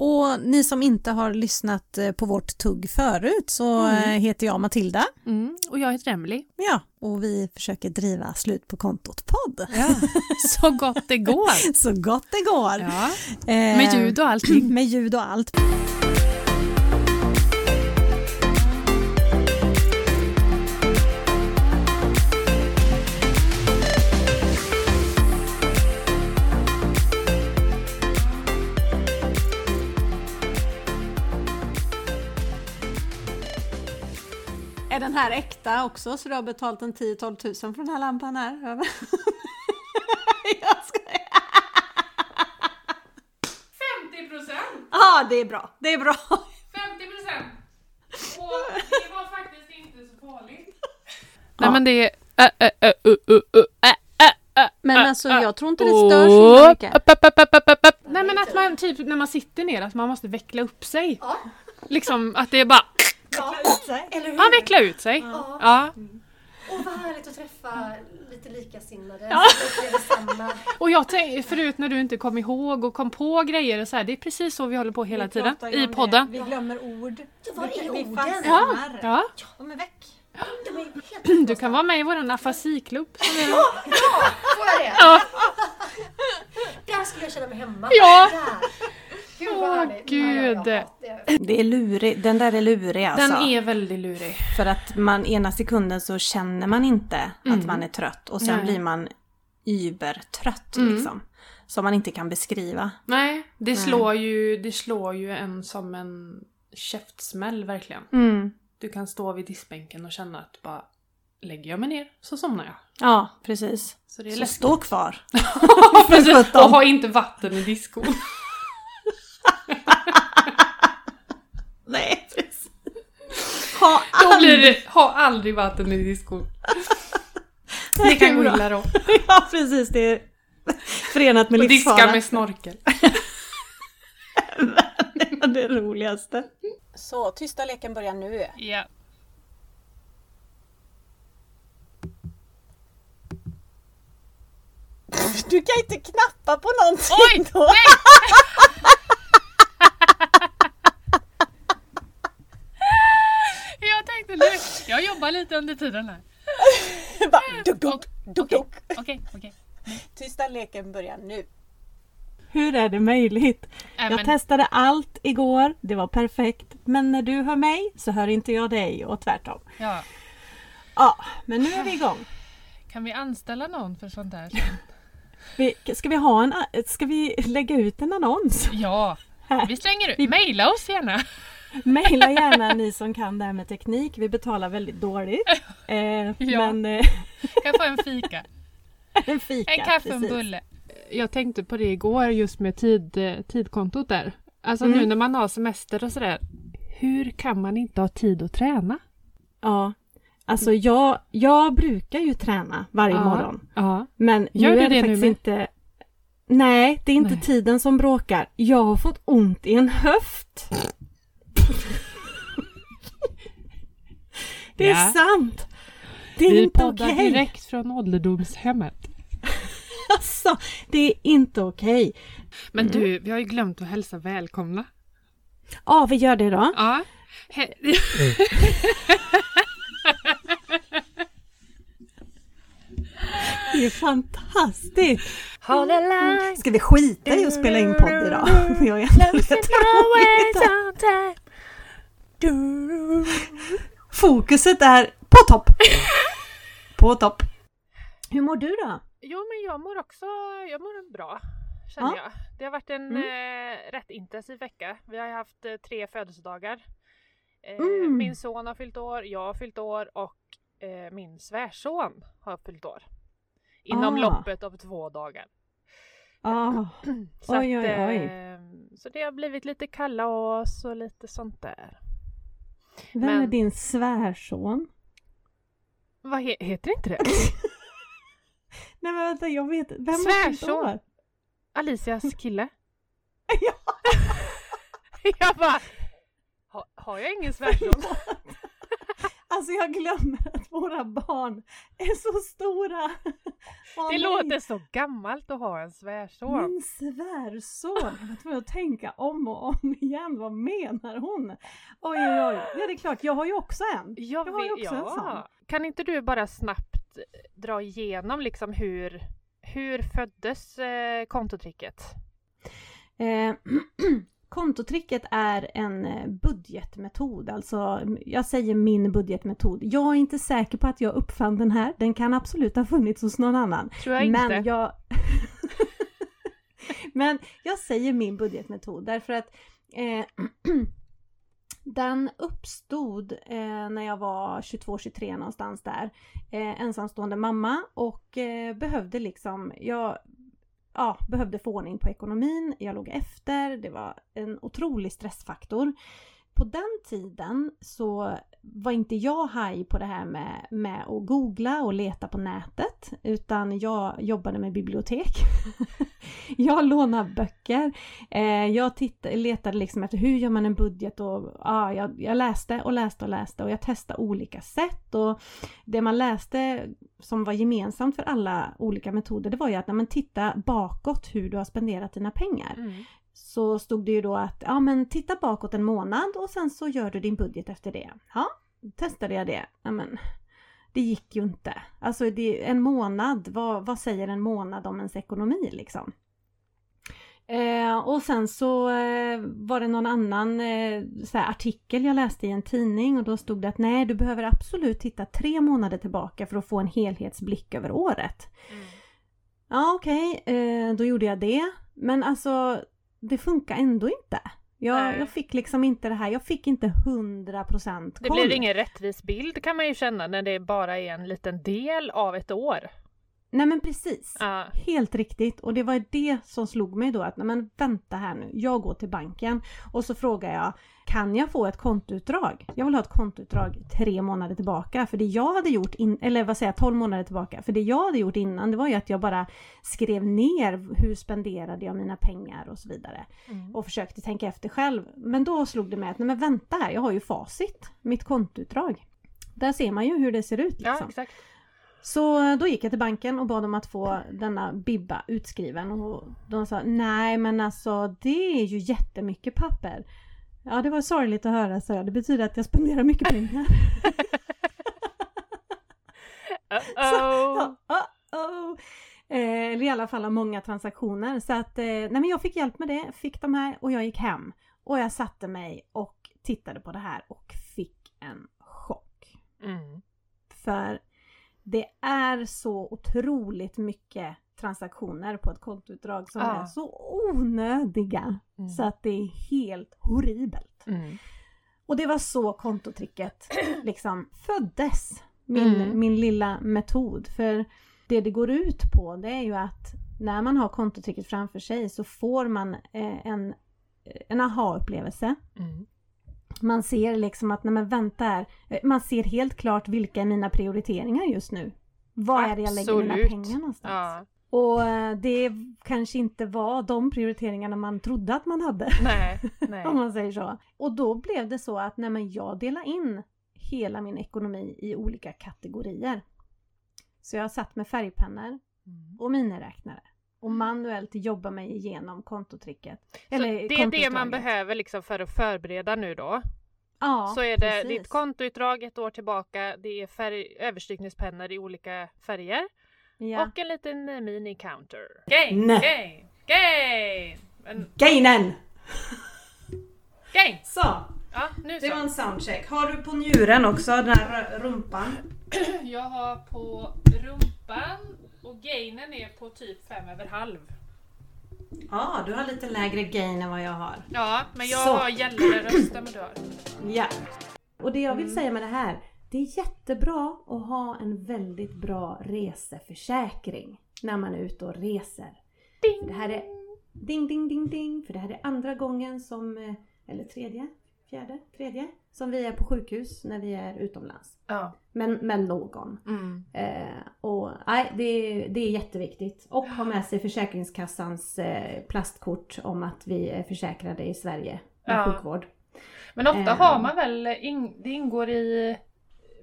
Och ni som inte har lyssnat eh, på vårt tugg förut så Mm. eh, heter jag Matilda. Mm, och jag heter Emily. Ja, och vi försöker driva slut på kontot podd. Ja. Så gott det går. Så gott det går. Ja. Eh, Med ljud och allting. Med ljud och allt. Är den här äkta också så du har betalat en 10-12 tusen för den här lampan här? Jag skojar. 50 procent! Ja, det är bra. Det är bra. 50 procent! Och det var faktiskt inte så farligt. Nej men det är... Men alltså jag tror inte det stör så mycket. Nej men att man typ när man sitter ner att man måste veckla upp sig. Liksom att det är bara... Ja, eller hur? Ja, veckla ut sig. Ja. Ja. Och vad härligt att träffa lite likasinnade Ja. samma. Och jag tänkte förut när du inte kom ihåg och kom på grejer och så här, det är precis så vi håller på hela tiden i podden. Vi glömmer ord. Ja, var är Vi orden? fastnar. Ja, De är väck. De är helt du kan vara med i våran afasiklubb. vi- Ja, får jag det? Ja. Där skulle jag känna mig hemma. Ja. Där. Gud vad Åh, härligt. gud. Ja, ja, ja, det- Det är lurig. Den där är lurig alltså. Den är väldigt lurig. För att man ena sekunden så känner man inte Mm. att man är trött och sen Nej. blir man übertrött Mm. liksom. Som man inte kan beskriva. Nej, det slår, ju, det slår ju en som en käftsmäll verkligen. Mm. Du kan stå vid diskbänken och känna att bara lägger jag mig ner så somnar jag. Ja, precis. Så det är Så läskigt. stå kvar. Precis, och ha inte vatten i diskon. Nej, precis. Ha Då blir det, ha aldrig vatten i diskon. Det kan gå illa då. Ja, precis. Det är förenat med Och diska livsfara. med snorkel. Det var det roligaste. Så, tysta leken börjar nu. Ja. Du kan inte knappa på någonting Oj! då. Nej! Jag tänkte nu, jag jobbar lite under tiden här. Bara, duk, duk, duk, Okej, duk. okej, okej. Tysta leken börjar nu. Hur är det möjligt? Äh, Jag men- testade allt igår, det var perfekt. Men när du hör mig så hör inte jag dig och tvärtom. Ja. Ja, men nu är vi igång. Kan vi anställa någon för sånt där? Vi, ska, vi ha en, ska vi lägga ut en annons? Ja, Här. vi slänger ut. Vi- Maila oss gärna. Maila gärna ni som kan det här med teknik. Vi betalar väldigt dåligt. Eh, Ja. Men eh, Kan få en fika. en fika. En kaffe och en bulle. Jag tänkte på det igår just med tid, eh, tidkontot där. Alltså Mm. nu när man har semester och sådär. Hur kan man inte ha tid att träna? Ja. Alltså jag, jag brukar ju träna varje Ja. morgon. Ja. Men Gör nu du är det, det nu faktiskt inte... Nej, det är inte Nej. tiden som bråkar. Jag har fått ont i en höft. Det är Ja. sant! Det är Vi inte poddar okej. direkt från ålderdomshemmet. Alltså, det är inte okej. Men Mm. du, vi har ju glömt att hälsa välkomna. Ja, vi gör det då. Ja. He- Det är fantastiskt! Ska vi skita i att spela in podd idag? Vi har ju ändå rätt roligt. Fokuset är på topp! På topp! Hur mår du då? Jo men jag mår också jag mår bra. Känner Ja. jag. Det har varit en Mm. eh, rätt intensiv vecka. Vi har haft eh, tre födelsedagar. Eh, Mm. Min son har fyllt år, jag har fyllt år och eh, min svärson har fyllt år. Inom Ah. loppet av två dagar. Ah, Så, Oj, att, oj, oj. eh, så det har blivit lite kalas och lite sånt där. Vem Men- är din svärson? Vad he- heter inte det? Nej men vänta, jag vet Vem Svärson. Alicias kille. Ja. jag bara, ha, har jag ingen svärson? Alltså jag glömmer att våra barn är så stora. Det nej. låter så gammalt att ha en svärson. Min svärson! Jag var tvungen att tänka om och om igen. Vad menar hon? Oj, oj, oj. Ja, det är klart. Jag har ju också en. Jag Jag har ju också en sån. ja. Kan inte du bara snabbt eh, dra igenom liksom hur, hur föddes eh, kontotricket? Eh, kontotricket är en eh, budgetmetod, alltså jag säger min budgetmetod. Jag är inte säker på att jag uppfann den här, den kan absolut ha funnits hos någon annan. Tror jag inte. Men jag... Men jag säger min budgetmetod därför att eh, den uppstod eh, när jag var 22-23 någonstans där. Eh, ensamstående mamma och eh, behövde liksom, jag ja, behövde få ordning på ekonomin, jag låg efter, det var en otrolig stressfaktor. På den tiden så var inte jag haj på det här med, med att googla och leta på nätet utan jag jobbade med bibliotek. jag lånade böcker. Eh, jag tittade, letade liksom efter hur gör man en budget och ah, jag, jag läste och läste och läste och jag testade olika sätt och det man läste som var gemensamt för alla olika metoder det var ju att när man tittar bakåt hur du har spenderat dina pengar Mm så stod det ju då att ja men titta bakåt en månad och sen så gör du din budget efter det. Ja, testade jag det. Ja, men det gick ju inte. Alltså det, en månad, vad, vad säger en månad om ens ekonomi liksom? Eh, och sen så eh, var det någon annan eh, här, artikel jag läste i en tidning och då stod det att nej du behöver absolut titta tre månader tillbaka för att få en helhetsblick över året. Mm. Ja okej, eh, då gjorde jag det. Men alltså det funkar ändå inte. Jag, jag fick liksom inte det här, jag fick inte 100% koll. Det blir ingen rättvis bild kan man ju känna när det bara är en liten del av ett år. Nej men precis. Ja. Helt riktigt. Och det var det som slog mig då att, nej men vänta här nu. Jag går till banken och så frågar jag, kan jag få ett kontoutdrag? Jag vill ha ett kontoutdrag tre månader tillbaka. För det jag hade gjort, in, eller vad säger jag, 12 månader tillbaka. För det jag hade gjort innan det var ju att jag bara skrev ner hur spenderade jag mina pengar och så vidare. Mm. Och försökte tänka efter själv. Men då slog det mig att, nej men vänta här, jag har ju facit. Mitt kontoutdrag. Där ser man ju hur det ser ut Ja, liksom. exakt. Så då gick jag till banken och bad om att få denna bibba utskriven och de sa nej men alltså det är ju jättemycket papper. Ja det var sorgligt att höra så. Det betyder att jag spenderar mycket pengar. Uh-oh. Uh-oh. Eh, Eller i alla fall har många transaktioner. Så att eh, nej men jag fick hjälp med det, fick de här och jag gick hem. Och jag satte mig och tittade på det här och fick en chock. Mm. För det är så otroligt mycket transaktioner på ett kontoutdrag som Ja. är så onödiga. Mm. Så att det är helt horribelt. Mm. Och det var så kontotricket liksom föddes. Min, Mm. min lilla metod. För det det går ut på det är ju att när man har kontotricket framför sig så får man eh, en, en aha-upplevelse. Mm. Man ser liksom att, nej men vänta här. Eh, Man ser helt klart vilka är mina prioriteringar just nu. Var är det jag lägger mina pengar någonstans? Ja. Och eh, det kanske inte var de prioriteringarna man trodde att man hade. Nej, nej. Om man säger så. Och då blev det så att nej men jag delar in hela min ekonomi i olika kategorier. Så jag satt med färgpennor Mm. och miniräknare. Och manuellt jobba mig igenom kontotricket. Så Eller det är det man behöver liksom för att förbereda nu då. Ja, så är det precis. ditt kontoutdrag ett år tillbaka, det är färg, överstrykningspennor i olika färger Ja. och en liten eh, mini-counter. Gain, Nej. gain, gain! En, Gainen! gain! Så, Ja, nu det var så. en soundcheck. Har du på njuren också, den här rumpan? Jag har på rumpan och gainen är på typ fem över halv. Ja, du har lite lägre gain än vad jag har. Ja, men jag Så. har gällande röst än vad du har. Ja. Och det jag vill Mm. säga med det här, det är jättebra att ha en väldigt bra reseförsäkring när man är ute och reser. Ding! För det här är ding, ding, ding, ding, för det här är andra gången som, eh, eller tredje, fjärde, tredje, som vi är på sjukhus när vi är utomlands. Ja. Men med någon. Mm. Eh, och nej, det, är- det är jätteviktigt. Och ha med sig Försäkringskassans eh, plastkort om att vi är försäkrade i Sverige med Ja. sjukvård. Men ofta Eh. har man väl, in, det ingår i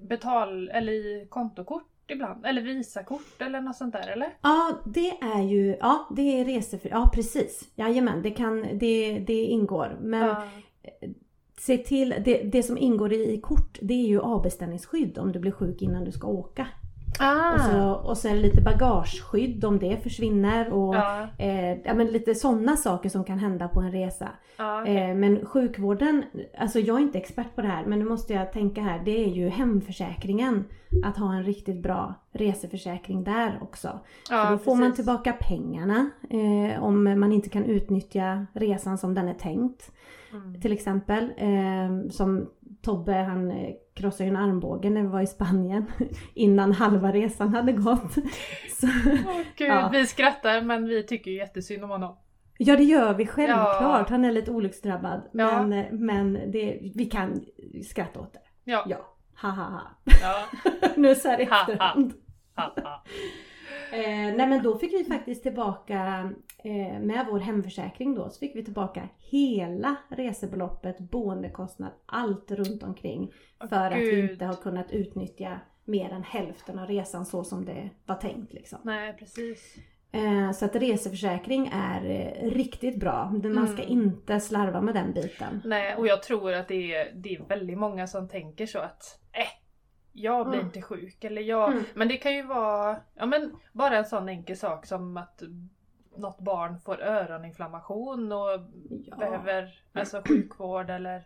betal eller i kontokort ibland? Eller Visakort eller något sånt där eller? Ja, det är ju, ja det är resefri, ja precis. Jajamän, det kan, det, det ingår. Men Ja. se till, det, det som ingår i kort det är ju avbeställningsskydd om du blir sjuk innan du ska åka. Ah. Och, så, och sen lite bagageskydd om det försvinner och Ja, eh, ja, men lite sådana saker som kan hända på en resa. ja, okej. Eh, men sjukvården, alltså jag är inte expert på det här men nu måste jag tänka här, det är ju hemförsäkringen. Att ha en riktigt bra reseförsäkring där också. ja, För då får man precis. tillbaka pengarna eh, om man inte kan utnyttja resan som den är tänkt. Mm. Till exempel eh, som Tobbe han eh, krossade ju en armbåge när vi var i Spanien innan halva resan hade gått. Så, Åh, Gud, Ja. Vi skrattar men vi tycker ju jättesynd om honom. ja det gör vi självklart, Ja. han är lite olycksdrabbad. Ja. Men, eh, men det, vi kan skratta åt det. Ja. Ja, ha ha ha. ja. nu så här i Ha, ha. efterhand. ha, ha. Eh, nej men då fick vi faktiskt tillbaka eh, med vår hemförsäkring då så fick vi tillbaka hela resebeloppet, boendekostnad, allt runt omkring. För att vi inte har kunnat utnyttja mer än hälften av resan så som det var tänkt liksom. Nej precis. Eh, så att reseförsäkring är eh, riktigt bra. Man ska Mm. inte slarva med den biten. Nej och jag tror att det är, det är väldigt många som tänker så att eh, jag blir Mm. inte sjuk eller jag... Mm. Men det kan ju vara ja, men bara en sån enkel sak som att något barn får öroninflammation och Ja. behöver alltså, sjukvård eller...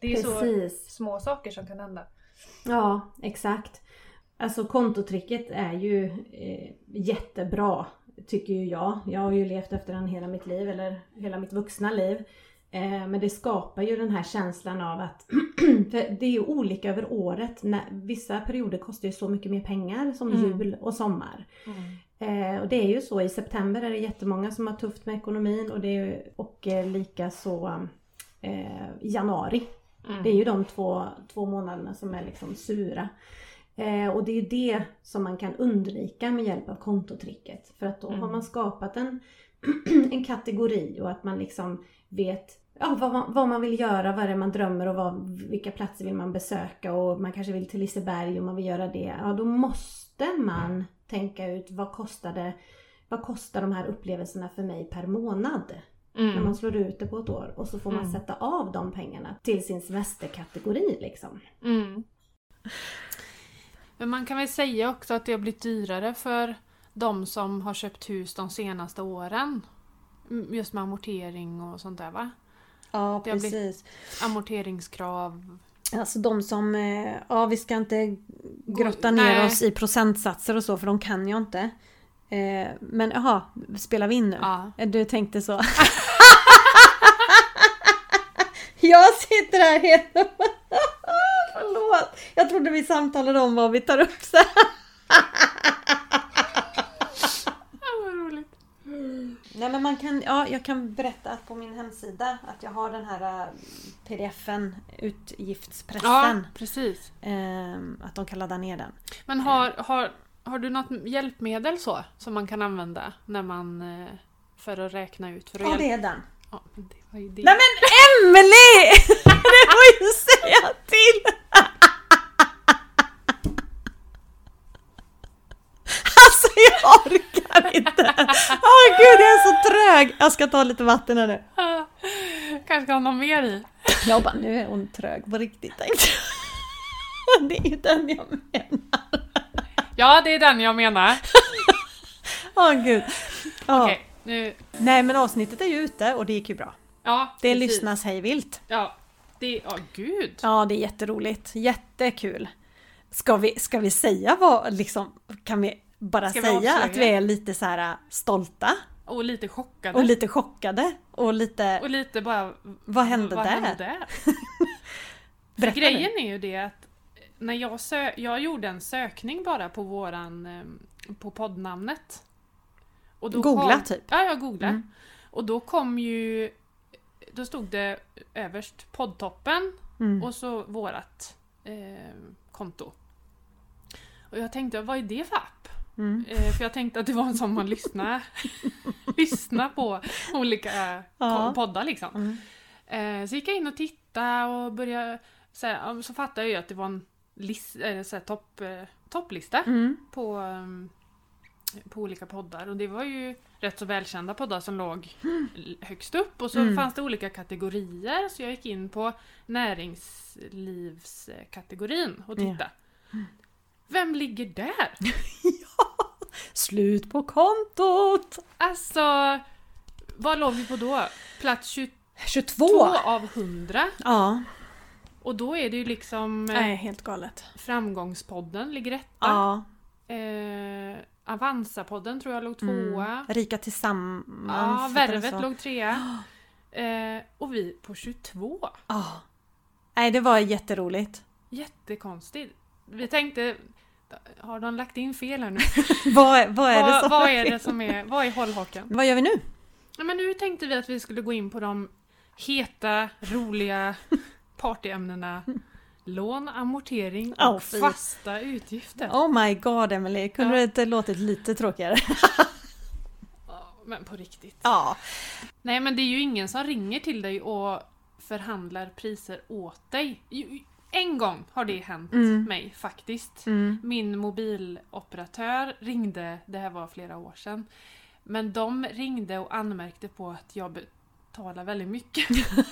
Det är så Precis. små saker som kan hända. Ja, exakt. Alltså kontotricket är ju eh, jättebra tycker ju jag. Jag har ju levt efter den hela mitt liv eller hela mitt vuxna liv. Eh, men det skapar ju den här känslan av att det är olika över året. Vissa perioder kostar ju så mycket mer pengar som Mm. jul och sommar. Eh, och det är ju så i september är det jättemånga som har tufft med ekonomin och, det är, och eh, lika så eh, januari. Mm. Det är ju de två, två månaderna som är liksom sura. Eh, och det är ju det som man kan undvika med hjälp av kontotricket. För att då Mm. har man skapat en, en kategori och att man liksom vet ja, vad, man, vad man vill göra, vad det är man drömmer och vad, vilka platser vill man besöka och man kanske vill till Liseberg och man vill göra det. Ja då måste man tänka ut vad kostar det vad kostar de här upplevelserna för mig per månad? När Mm. man slår ut det på ett år och så får man Mm. sätta av de pengarna till sin semesterkategori liksom. Mm. Men man kan väl säga också att det har blivit dyrare för de som har köpt hus de senaste åren. Just med amortering och sånt där va? Ja Det precis. Amorteringskrav. Alltså de som, eh, ja vi ska inte grotta ner nej. oss i procentsatser och så för de kan jag inte. Eh, Men jaha, spelar vi in nu? Ja. Eh, Du tänkte så. jag sitter här helt... Förlåt! Jag trodde vi samtalade om vad vi tar upp sen. Ja, vad roligt. Nej men man kan, ja jag kan berätta att på min hemsida att jag har den här eh, pdfen, utgiftspressen. Ja, precis. Ehm, att de kan ladda ner den. Men har, har, har du något hjälpmel så som man kan använda när man eh, för att räkna ut? För att Ja det är den. Ja, men det var ju det. Nej men Emelie! det får ju säga till! alltså jag orkar inte! Åh gud jag är så trög! Jag ska ta lite vatten här nu. Kanske ska ha något mer i. Jag bara, nu är hon trög på riktigt tänkte jag. Det är ju den jag menar. Ja, det är den jag menar. Åh gud. Ja. Okej, nu... Nej men avsnittet är ju ute och det gick ju bra. Ja, Det precis. lyssnas hej vilt. Ja, det... Ja, gud. Ja det är jätteroligt. Jättekul. Ska vi, ska vi säga vad liksom, kan vi bara Ska vi säga avslöja? att vi är lite så här äh, stolta Och lite chockade. och lite chockade och lite, Och lite bara... vad hände vad där? Hände där? Berätta grejen nu. är ju det att när jag, sö- jag gjorde en sökning bara på våran... eh, på poddnamnet. Och då Googla kom, typ. Ja, jag googlade. Mm. Och då kom ju... Då stod det överst poddtoppen Mm. och så vårat eh, konto. Och jag tänkte, vad är det för app? Mm. Eh, för jag tänkte att det var en sån man lyssnar, lyssnar på olika Ja. ko- poddar liksom. Mm. Eh, så gick jag in och tittade och började så, här, ja, så fattade jag ju att det var en lis- så här topp, eh, topplista Mm. på, ehm, på olika poddar och det var ju rätt så välkända poddar som låg högst upp och så Mm. fanns det olika kategorier så jag gick in på näringslivskategorin och Ja. tittade. Vem ligger där? Slut på kontot! Alltså, vad låg vi på då? Plats 22 22! av 100. Ja. Och då är det ju liksom eh, Nej, helt galet. Framgångspodden ligger etta. Ja. Eh, Avanza-podden tror jag låg Mm. tvåa. Rika tillsammans. Ja, Värvet låg trea. Eh, och vi på 22. Ja. Nej, det var jätteroligt. Jättekonstigt. Vi tänkte, har de lagt in fel här nu? vad, vad är det som vad är det som är, vad är hållhaken? Vad gör vi nu? Ja, men nu tänkte vi att vi skulle gå in på de heta, roliga partyämnena lån, amortering och fy. fasta utgifter. Oh my god Emily, kunde Ja. det inte låtit lite tråkigare? Men på riktigt. Ja. Nej men det är ju ingen som ringer till dig och förhandlar priser åt dig. En gång har det hänt Mm. mig faktiskt. Mm. Min mobiloperatör ringde, det här var flera år sedan, men de ringde och anmärkte på att jag betalar väldigt mycket.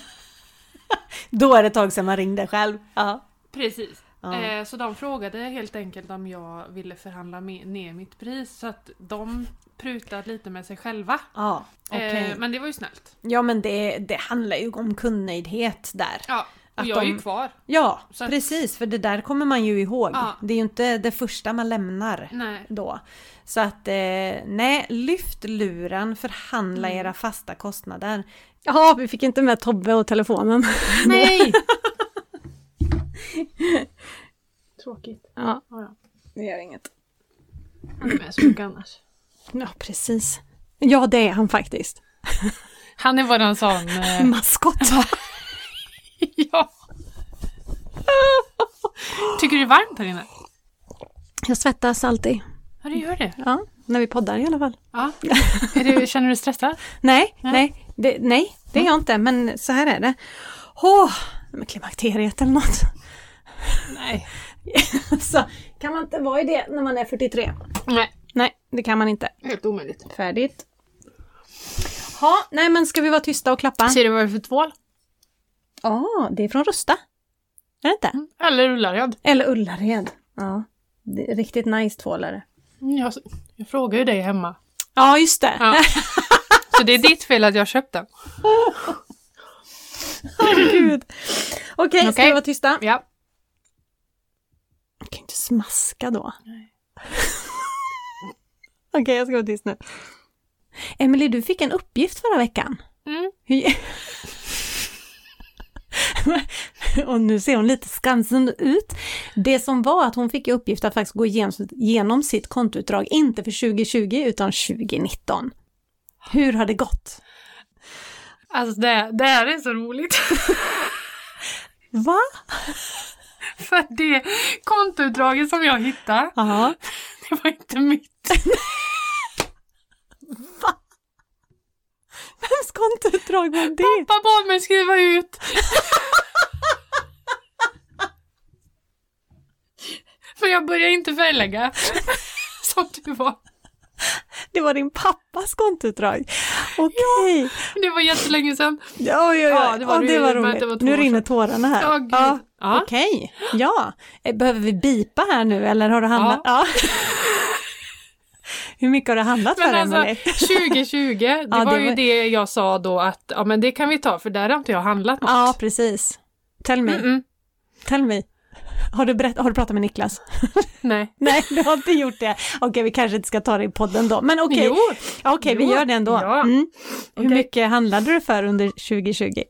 Då är det ett tag sedan man ringde själv. Ja. Precis. Ja. Eh, så de frågade helt enkelt om jag ville förhandla med, ner mitt pris så att de prutade lite med sig själva. Ja. Eh, men det var ju snällt. Ja men det, det handlar ju om kundnöjdhet där. Ja, och Att jag är ju de- kvar. Ja, att- precis för det där kommer man ju ihåg. Ja. Det är ju inte det första man lämnar Nej. då. Så att eh, nej, lyft luren, förhandla Mm. era fasta kostnader. Ja, vi fick inte med Tobbe och telefonen. Nej! Tråkigt. Ja, Ja, ja. det gör inget. Han är med så mycket annars. Ja, precis. Ja, det är han faktiskt. Han är våran sån... Eh, Maskot. ja. Tycker du det är varmt här inne? Jag svettas alltid. Ja, det gör det. Ja, när vi poddar i alla fall. Ja. Du, känner du dig stressad? Nej, Nej. nej, det, nej, det är jag inte, men så här är det. Åh, med klimakteriet eller något. Nej. så kan man inte vara i det när man är 43. Nej, Nej, det kan man inte. helt omöjligt. Färdigt. Ja, nej men ska vi vara tysta och klappa? Ser du vad det är för tvål? Ja, det är från Rusta. Är det inte? Eller Ullared. Eller Ullared. Ja, riktigt nice tvålare. Jag, jag frågar ju dig hemma. Ja, just det. Ja. Så det är ditt fel att jag köpt den. Åh, gud. Okej, ska Okej. vi vara tysta? Ja. Jag kan ju inte smaska då. Okej, jag ska vara tyst nu. Emily, du fick en uppgift förra veckan. Mm. Och nu ser hon lite skamsen ut. Det som var att hon fick i uppgift att faktiskt gå igenom, sitt kontoutdrag, inte för 2020 utan 2019. Hur har det gått? Alltså det, det här är så roligt. Va? För det kontoutdraget som jag hittade, Ja. det var inte mitt. Vems kontoutdrag var det? Pappa bad mig skriva ut. För jag började inte förlägga. Som du var. Det var din pappas kontoutdrag? Okej. Det var jättelänge sedan. Oj, oj, oj. Ja, det var Ja, det var roligt. det var nu rinner tårarna här. Ja. Ja. Okej, ja. Eh, Behöver vi bipa här nu eller har du handlat? Ja. Hur mycket har du handlat för Men alltså, Emelie? 2020, det Ja, var det ju var- det jag sa då att ja men det kan vi ta för där har inte jag handlat något. Ja, precis. Tell me, Mm-mm. tell me. Har du, berätt, har du pratat med Niklas? Nej. Nej, du har inte gjort det. Okej, vi kanske inte ska ta det i podden då. Men okej, Ja, okej, vi gör det ändå. ja. Mm. Hur mycket handlade du för under 2020?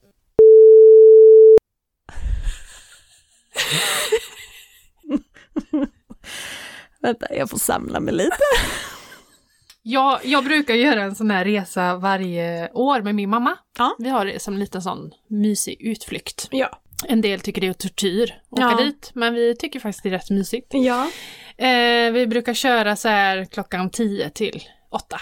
Vänta, jag får samla mig lite. Jag, jag brukar göra en sån här resa varje år med min mamma. Ja. Vi har det som en liten sån mysig utflykt. Ja. En del tycker det är tortyr att åka Ja. dit, men vi tycker faktiskt det är rätt mysigt. Ja. Eh, vi brukar köra så här klockan 10 till 8,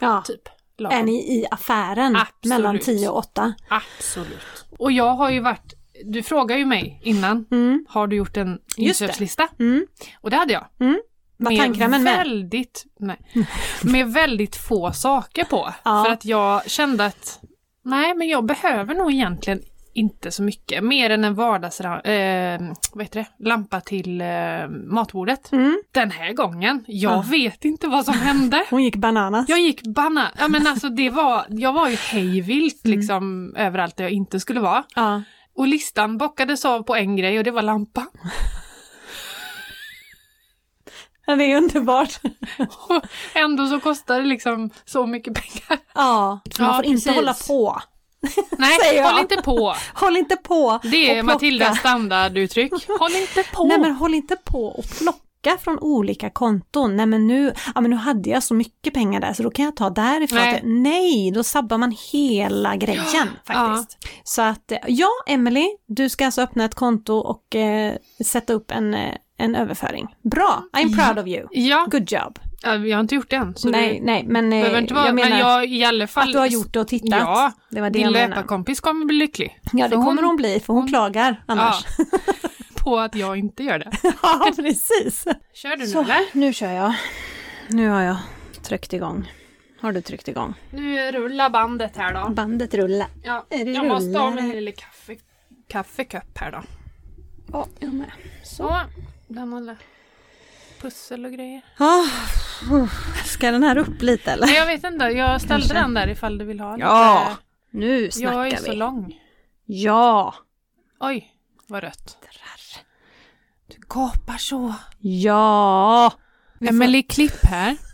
ja. typ. lagom. Är ni i affären Absolut. mellan 10 och 8? Absolut. Och jag har ju varit du frågade ju mig innan, Mm. har du gjort en inköpslista? Mm. Och det hade jag. Var tandkrämen med? väldigt, nej, med väldigt få saker på. Ja. För att jag kände att nej, men jag behöver nog egentligen inte så mycket. Mer än en vardags eh, vad heter det? lampa till eh, matbordet. Mm. Den här gången, jag Ah. vet inte vad som hände. Hon gick bananas. Jag gick banna. Ja men alltså det var, jag var ju hejvilt Mm. liksom överallt där jag inte skulle vara. Ja. Och listan bockades av på en grej och det var lampan. Ja, det är underbart. Och ändå så kostar det liksom så mycket pengar. Ja, man Ja, får inte precis. hålla på. Nej, håll inte på. Håll inte på Det är. Matildas standarduttryck. Håll inte på. Nej men håll inte på och plocka från olika konton. Nej men nu, ja men nu hade jag så mycket pengar där så då kan jag ta därifrån. Nej. Nej, då sabbar man hela grejen faktiskt. Så att eh, ja, Emily, du ska alltså öppna ett konto och eh, sätta upp en, eh, en överföring. Bra, I'm proud of you. Ja, Good job. ja, jag har inte gjort det än. Så nej, det nej, men, eh, behöver inte vara, jag menar men jag i alla fall. att du har gjort det och tittat. Ja, det var det din löparkompis kommer bli lycklig. Ja, det kommer hon bli, för hon, hon- klagar annars. På att jag inte gör det. Ja, precis. Kör du nu Så, eller? nu kör jag. Nu har jag tryckt igång. Har du tryckt igång? Nu rullar bandet här då. Bandet rullar. Ja, det jag måste ha min rullar? lilla kaffe, kaffekopp här då. Ja, jag med. Så, den alla pussel och grejer. Ah, ska den här upp lite eller? Nej jag vet inte, jag ställde Kanske. den där ifall du vill ha lite. Ja, nu Jag snackar är så vi. lång. Ja. Oj, vad rött. Du gapar så. Ja. Vi får- Emelie Klipp här.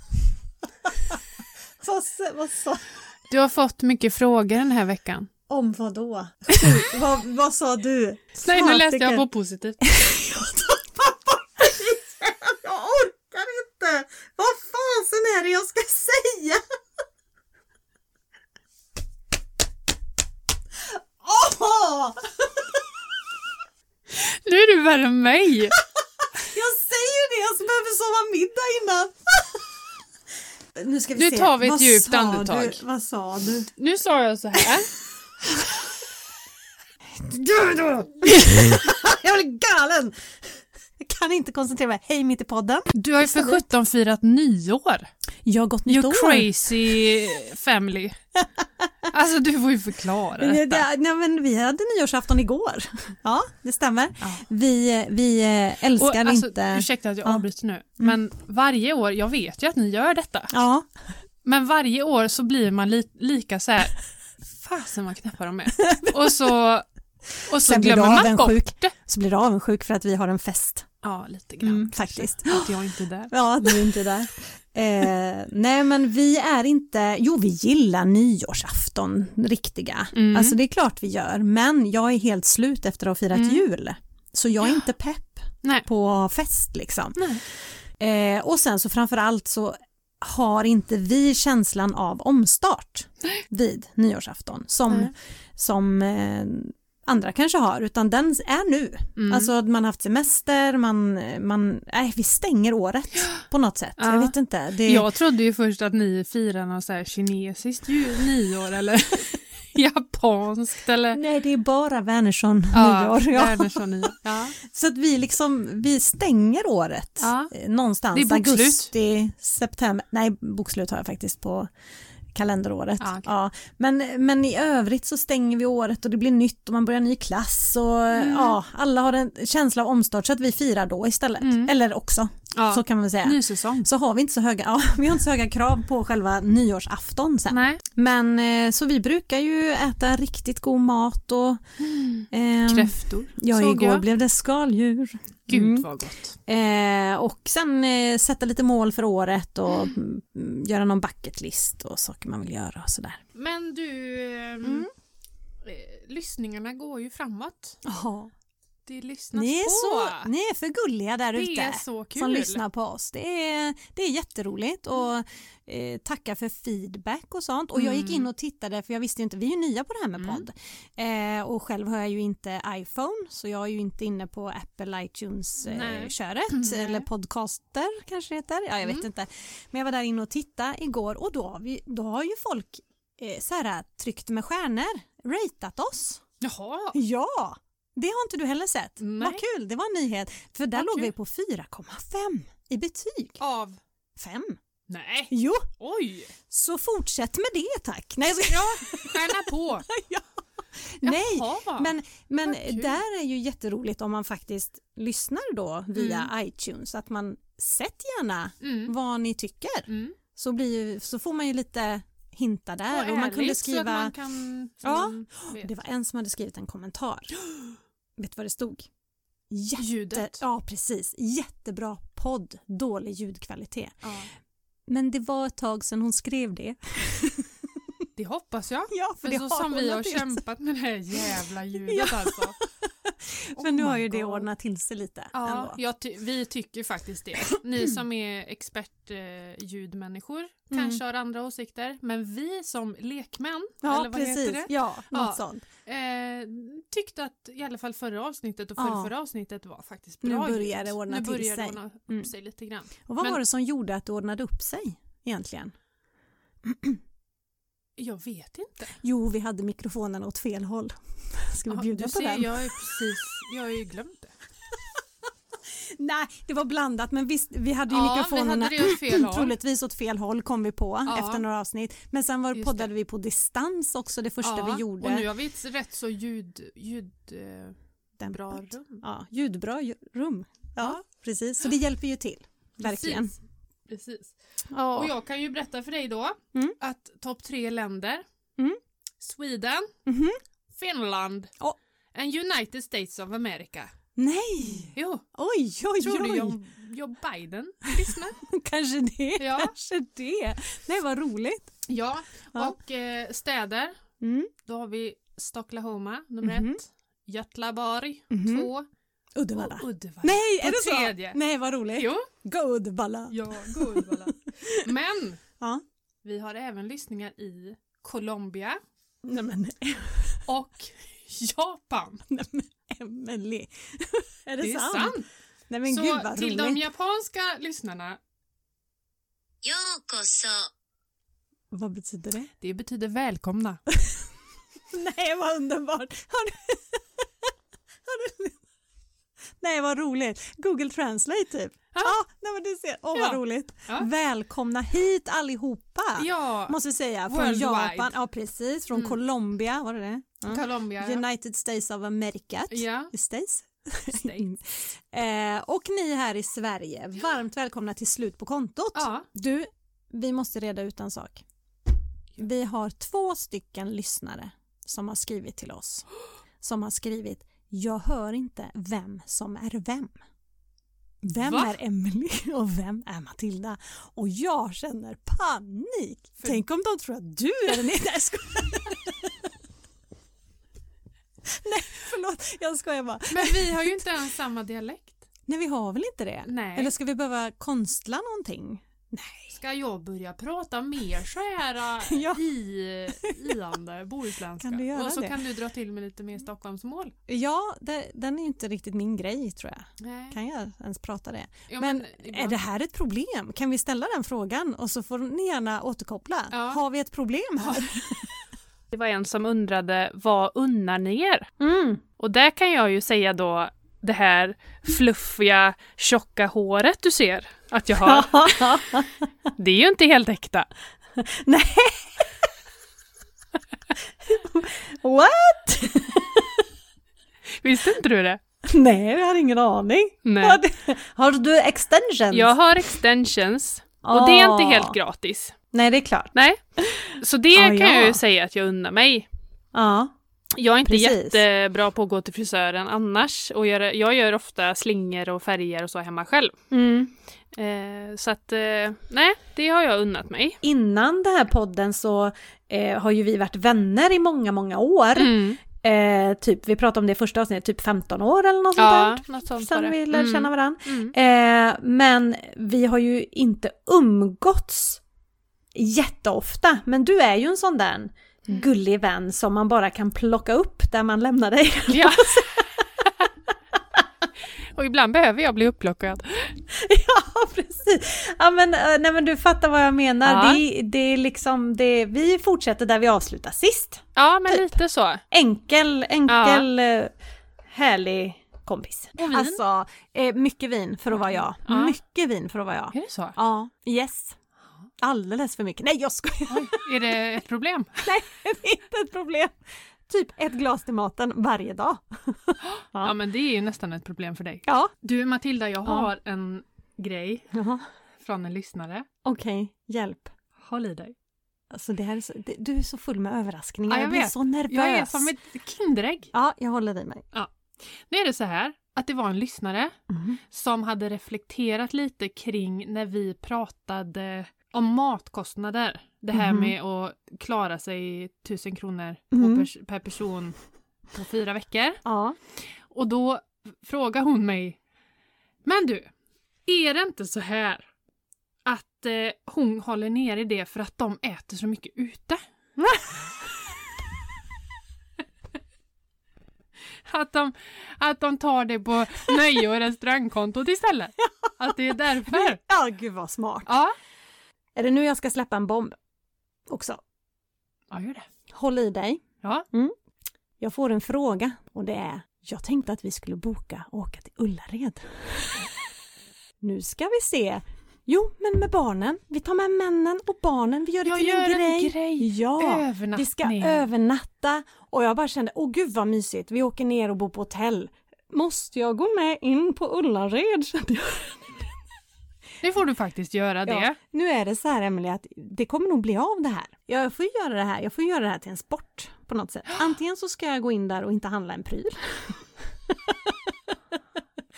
Vad, sa- vad sa... Du har fått mycket frågor den här veckan. Om vad då? vad, vad sa du? Nej, nu läste jag på positivt. Jag orkar inte! Vad fasen är det jag ska säga? Åh! Nu är du värre än mig. Jag säger det, jag behöver sova middag innan. Nu ska vi Nu se. tar vi ett Vad djupt andetag. Du? Vad sa du? Nu sa jag så här. jag blir galen! Kan inte koncentrera mig. Hej mitt i podden. Du har ju för 17 firat nyår. Jag har gått nytt You år. crazy family. Alltså du får ju förklara detta. det, nej, men vi hade nyårsafton igår. Ja, det stämmer. Ja. Vi, vi eh, älskar Och, alltså, inte... Ursäkta att jag Ja. avbryter nu, men varje år, jag vet ju att ni gör detta, Ja, men varje år så blir man li lika så här. fasen vad knäppa de är. Och så, och så Sen glömmer man bort det. så blir du avundsjuk för att vi har en fest. Ja, lite grann. Mm, faktiskt. Att jag inte är där. Ja, du är inte där. Eh, nej men vi är inte, jo vi gillar nyårsafton, riktiga. Mm. Alltså det är klart vi gör, men jag är helt slut efter att ha firat Mm. jul. Så jag är inte pepp Nej. på fest liksom. Eh, och sen så framförallt så har inte vi känslan av omstart vid nyårsafton som, som eh, andra kanske har, utan den är nu. Mm. Alltså man har haft semester, man, man, nej vi stänger året på något sätt. Ja. Jag vet inte. Det, Jag trodde ju först att ni firar något så här kinesiskt nyår eller japanskt eller Nej det är bara Wernersson Ja, nyår. Ja. Wernersson nyår. Ja. Så att vi liksom, vi stänger året Ja. eh, någonstans Det är bokslut. augusti, september, nej bokslut har jag faktiskt på kalenderåret. Ja, okej. Ja, men, men i övrigt så stänger vi året och det blir nytt och man börjar ny klass och Mm. ja, alla har en känsla av omstart så att vi firar då istället. Mm. Eller också, Ja. så kan man väl säga. Ny säsong. Så har vi inte så höga, ja, vi har inte så höga krav på själva nyårsafton sen. Nej. Men eh, så vi brukar ju äta riktigt god mat och ehm, Kräftor Ja, såg igår jag. blev det skaldjur. Gud Mm. vad gott. Eh, och sen eh, sätta lite mål för året och mm, göra någon bucket list och saker man vill göra och sådär. Men du, ehm, Mm. eh, lyssningarna går ju framåt. Ja, Det lyssnas ni, är på. så, ni är för gulliga där ute som lyssnar på oss. Det är, det är jätteroligt och eh, tacka för feedback och sånt. Och jag gick in och tittade för jag visste inte, vi är ju nya på det här med Mm. podd. Eh, och själv har jag ju inte iPhone så jag är ju inte inne på Apple iTunes-köret Nej. eller podcaster kanske det heter. Ja, jag vet Mm. inte. Men jag var där inne och tittade igår och då har, vi, då har ju folk eh, så här, tryckt med stjärnor, ratat oss. Jaha, Ja, Det har inte du heller sett. Nej. Vad kul, det var en nyhet. För där Vad låg kul. vi på 4,5 i betyg. Av? 5. Nej. Jo, Oj! så fortsätt med det tack. Nej, jag skojar. Ja, stjärna på. ja. Nej, Jaha. men, men där är ju jätteroligt om man faktiskt lyssnar då via iTunes. Att man sätt gärna Mm. vad ni tycker. Mm. Så, blir, så får man ju lite hinta där. Och man kunde ärligt, så att skriva... man kan... Ja, man. Det var en som hade skrivit en kommentar. Vet du vad det stod? Jätte... Ljudet. Ja, precis. Jättebra podd, dålig ljudkvalitet. Ja. Men det var ett tag sedan hon skrev det. Det hoppas jag. Ja, För så som vi har kämpat med det här jävla ljudet alltså. Nu Oh har my ju det God. ordnat till sig lite. Ja, jag vi tycker faktiskt det. Ni som är expertljudmänniskor kanske har andra åsikter, men vi som lekmän, Mm. Ja, eller vad precis. heter det? Ja, något Ja. sånt. Eh, tyckte att i alla fall förra avsnittet och förra, förra avsnittet var faktiskt Nu bra börjar ljud. det ordna nu till börjar sig. det ordna upp Mm. sig lite grann. Och vad Men- var det som gjorde att det ordnade upp sig egentligen? Jag vet inte. Jo, vi hade mikrofonen åt fel håll. Ska vi Ja, bjuda du på ser, den? Jag är precis, jag har ju glömt det. Nej, det var blandat men visst, vi hade ju Ja, mikrofonerna hade det troligtvis åt fel håll kom vi på Ja. efter några avsnitt. Men sen var, Just poddade vi på distans också det första vi gjorde. Och nu har vi ett rätt så ljud, ljud Dämpat. bra rum. Ja, ljudbra ju- rum. Ja, precis. Så det hjälper ju till. Verkligen. Precis. Precis. Ja. Och jag kan ju berätta för dig då Mm. att topp tre länder Mm. Sweden, Mhm. Finland Ja. and United States of America. Nej! Jo, Oj, oj, tror du oj! Joe, Joe Biden lyssnar? Kanske det, Ja. kanske det. Nej, vad roligt. ja, Ja. och eh, städer. Mm. Då har vi Stocklahoma nummer Mhm. ett, Götlaborg Mhm. två Uddevalla. Och Uddevalla. Nej, är det tredje. så? Nej, vad roligt. Jo. Go Uddevalla. Ja, go Uddevalla. Men ja. vi har även lyssningar i Colombia. Nej, men. Och Japan. Nej, Emelie. är det, det sant? Är sant. Nej, men så gud vad till roligt. de japanska lyssnarna. Yokoso. Vad betyder det? Det betyder välkomna. nej, vad underbart. Har du, har du Nej vad roligt! Google Translate typ. Ja, Ja. nej, men du ser. Åh Ja. vad roligt. Ja. Välkomna hit allihopa! Ja, Måste vi säga. Från Worldwide. Japan, ja precis. Från Mm. Colombia, var det det? Ja. Colombia. United States of America. Ja, States. States. Eh, och ni här i Sverige, varmt välkomna till Slut på kontot. Du, vi måste reda ut en sak. Vi har två stycken lyssnare som har skrivit till oss. Som har skrivit Jag hör inte vem som är vem. Vem Va? är Emily och vem är Matilda? Och jag känner panik. För- Tänk om de tror att du är den ena. Nej, förlåt. Jag skojar bara. Men vi har ju inte ens samma dialekt. Nej, vi har väl inte det? Nej. Eller ska vi behöva konstla någonting? Nej. Ska jag börja prata mer så här äh, Ja. i, iande bohuslänska? Kan du göra Och så det? kan du dra till med lite mer Stockholmsmål. Ja, det, den är ju inte riktigt min grej tror jag. Nej. Kan jag ens prata det? Ja, men är ibland- det här ett problem? Kan vi ställa den frågan och så får ni gärna återkoppla. Ja. Har vi ett problem här? Det var en som undrade vad unnar ni er? Mm. Och där kan jag ju säga då det här fluffiga, tjocka håret du ser att jag har. Det är ju inte helt äkta. Nej. What? Visste inte du det? Nej, jag har ingen aning. Nej. Har du, extensions? Jag har extensions och det är inte Ah. helt gratis. Nej, det är klart. Nej. Så det Ah, kan ja. jag ju säga att jag unnar mig. Ja. Jag är inte Precis. jättebra på att gå till frisören annars och göra, jag gör ofta slingor och färger och så hemma själv. Mm. Eh, så att, eh, nej, det har jag unnat mig. Innan den här podden så eh, har ju vi varit vänner i många, många år. Mm. Eh, typ, vi pratade om det i första avsnittet, typ 15 år eller något Ja, sånt något där. sånt var Sen vi lärde Mm. känna varandra. Mm. Eh, men vi har ju inte umgåtts jätteofta. Men du är ju en sån där gullig vän som man bara kan plocka upp där man lämnar dig. Ja. och ibland behöver jag bli upplockad. ja, precis. Ja, men, eh, nej, men du fattar vad jag menar. Ja. Det, det är liksom det, vi fortsätter där vi avslutar sist. Ja, men Typ. lite så. Enkel, enkel, eh, härlig kompis. Och vin? Alltså, eh, mycket vin för att vara jag. Ja. Mycket vin för att vara jag. Är det så? Ja, yes. Alldeles för mycket. Nej, jag skojar. Oj, är det ett problem? Nej, det är inte ett problem. Typ ett glas till maten varje dag. Ja. men det är ju nästan ett problem för dig. Ja. Du Matilda, jag Ja. har en grej Jaha. från en lyssnare. Okej, hjälp. Håll i dig. Alltså det här är så, det, du är så full med överraskningar. Ja, jag jag blir vet. så nervös. Jag är som ett Kinderägg. Ja, jag håller i mig. Nu är det så här att det var en lyssnare Mm. som hade reflekterat lite kring när vi pratade om matkostnader. Det här Mhm. med att klara sig tusen kronor Mm. pers- per person på fyra veckor. Ja. Och då frågar hon mig Men du, är det inte så här att eh, hon håller nere det för att de äter så mycket ute? att, de, att de tar det på nöje och restaurangkontot istället? Att det är därför? Ja, gud vad smart. Ja. Är det nu jag ska släppa en bomb? Också. Ja, gör det. Håll i dig. Ja. Jag får en fråga och det är Jag tänkte att vi skulle boka och åka till Ullared. nu ska vi se. Jo, men med barnen. Vi tar med männen och barnen. Vi gör det Jag till gör en en grej. grej. Ja, vi ska övernatta. Och jag bara kände, åh gud vad mysigt. Vi åker ner och bor på hotell. Måste jag gå med in på Ullared? kände jag. Nu får du faktiskt göra det. Ja, nu är det så här Emelie att det kommer nog bli av det här. Jag får göra det här, jag får göra det här till en sport på något sätt. Antingen så ska jag gå in där och inte handla en pryl.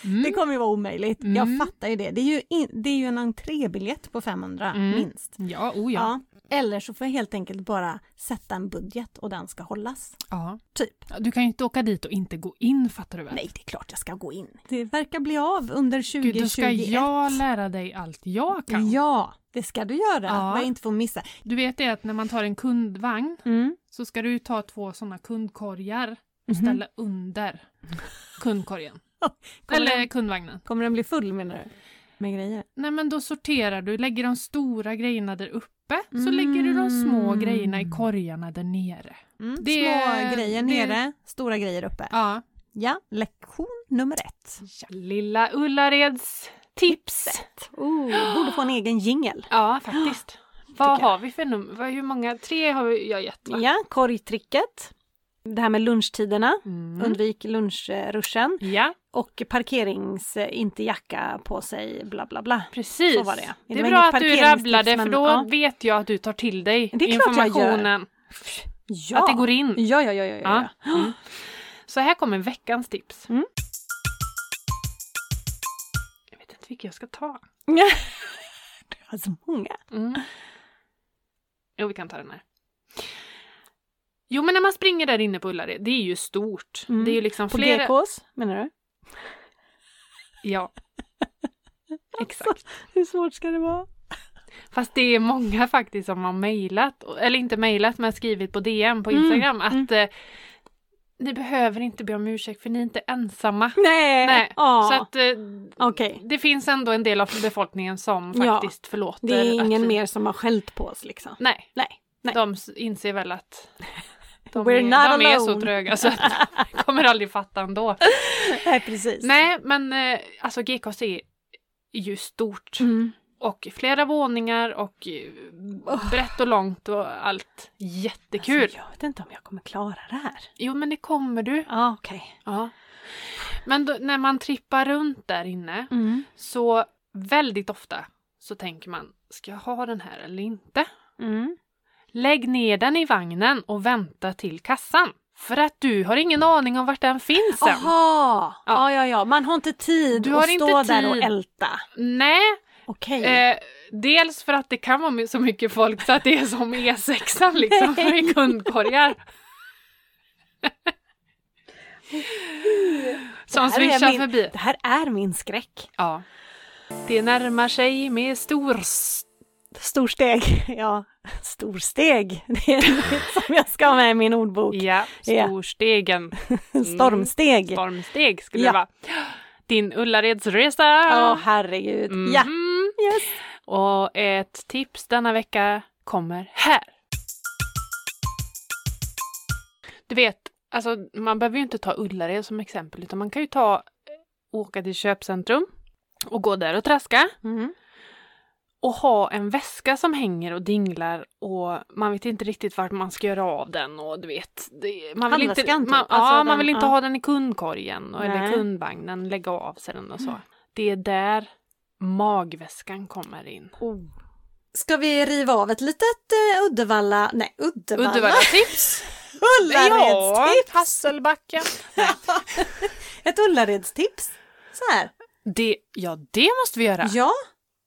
Mm. Det kommer ju vara omöjligt. Mm. Jag fattar ju det. Det är ju, in, det är ju en entrébiljett på 500 Mm. minst. Ja, oh ja. Ja. Eller så får jag helt enkelt bara sätta en budget och den ska hållas. ja. Typ. Du kan ju inte åka dit och inte gå in, fattar du väl? Nej, det är klart jag ska gå in. Det verkar bli av under 2021. Gud, då ska jag lära dig allt jag kan. Ja, det ska du göra. Ja. Vad jag inte får missa. Du vet det att när man tar en kundvagn Mm. så ska du ta två sådana kundkorgar och Mhm. ställa under kundkorgen. Eller den- kundvagnen. Kommer den bli full menar du? Med grejer? Nej men då sorterar du, lägger de stora grejerna där uppe så Mm. lägger du de små grejerna i korgarna där nere. Mm. Det- Små grejer det- nere, stora grejer uppe. Ja. Ja, lektion nummer ett. Lilla Ullareds tips. Oh, borde få en egen jingel. Ja, faktiskt. Vad har vi för nummer? Hur många? Tre har jag gett va? Ja, korgtricket. Det här med lunchtiderna. Mm. Undvik lunchruschen. Ja, Och parkerings, eh, inte jacka på sig, bla bla bla. precis. Så var det. Det Det är bra att du rabblade för då ja. vet jag att du tar till dig Det är informationen. Ja. Att det går in. Ja, ja, ja, ja. ja. Ja. Mm. Så här kommer veckans tips. Mm. Jag vet inte vilka jag ska ta. Du har så många. Mm. Jo, vi kan ta den här. Jo, men när man springer där inne på Ullared, det är ju stort. Mm. Det är ju liksom På flera... GKs, menar du? Ja. Exakt. Hur svårt ska det vara? Fast det är många faktiskt som har mejlat, eller inte mejlat men skrivit på DM på Mm, Instagram mm. att eh, ni behöver inte be om ursäkt för ni är inte ensamma. Nej! Nej, Ja. Så att eh, Okej. det finns ändå en del av befolkningen som Ja, faktiskt förlåter. Det är att ingen vi... mer som har skällt på oss liksom. Nej, Nej. Nej. de inser väl att de, We're är, not de är så alone. tröga så att de kommer aldrig fatta ändå. Nej, precis. Nej, men eh, alltså GKC är ju stort. Mm. Och flera våningar och eh, brett och långt och allt. Jättekul! Alltså, jag vet inte om jag kommer klara det här. Jo men det kommer du. Ja, okej. Ja. Men då, när man trippar runt där inne Mm. så väldigt ofta så tänker man, ska jag ha den här eller inte? Mm. Lägg ner den i vagnen och vänta till kassan. För att du har ingen aning om vart den finns än. Aha! Ja. Ja. ja, Man har inte tid Du har att stå inte där och tid. älta. Nej, Okej. eh, dels för att det kan vara så mycket folk så att det är som E6 liksom med kundkorgar. Som Det här är svischar min- förbi. Det här är min skräck. Ja. Det närmar sig med stor... Storsteg. Ja, storsteg. Det är något som jag ska ha med i min ordbok. Ja, Ja. storstegen. Stormsteg. Stormsteg skulle Ja. det vara. Din Ullaredsresa. Åh, herregud. Ja. Mhm. Yes. Och ett tips denna vecka kommer här. Du vet alltså man behöver ju inte ta Ullared som exempel utan man kan ju ta eh, åka till köpcentrum och gå där och traska Mm. Och ha en väska som hänger och dinglar och man vet inte riktigt vart man ska göra av den och du vet. Det, man vill inte, Handväskan typ, man, alltså ja, den- man vill inte ja. ha den i kundkorgen och, eller. Mm. kundvagnen, lägga av sig den och så. Det är där magväskan kommer in. Ska vi riva av ett litet uh, Uddevalla, nej Uddevalla, Uddevalla-tips! Ullaredstips! Hasselbacken. Ett Ullaredstips. Så här. Det, ja, det måste vi göra. Ja,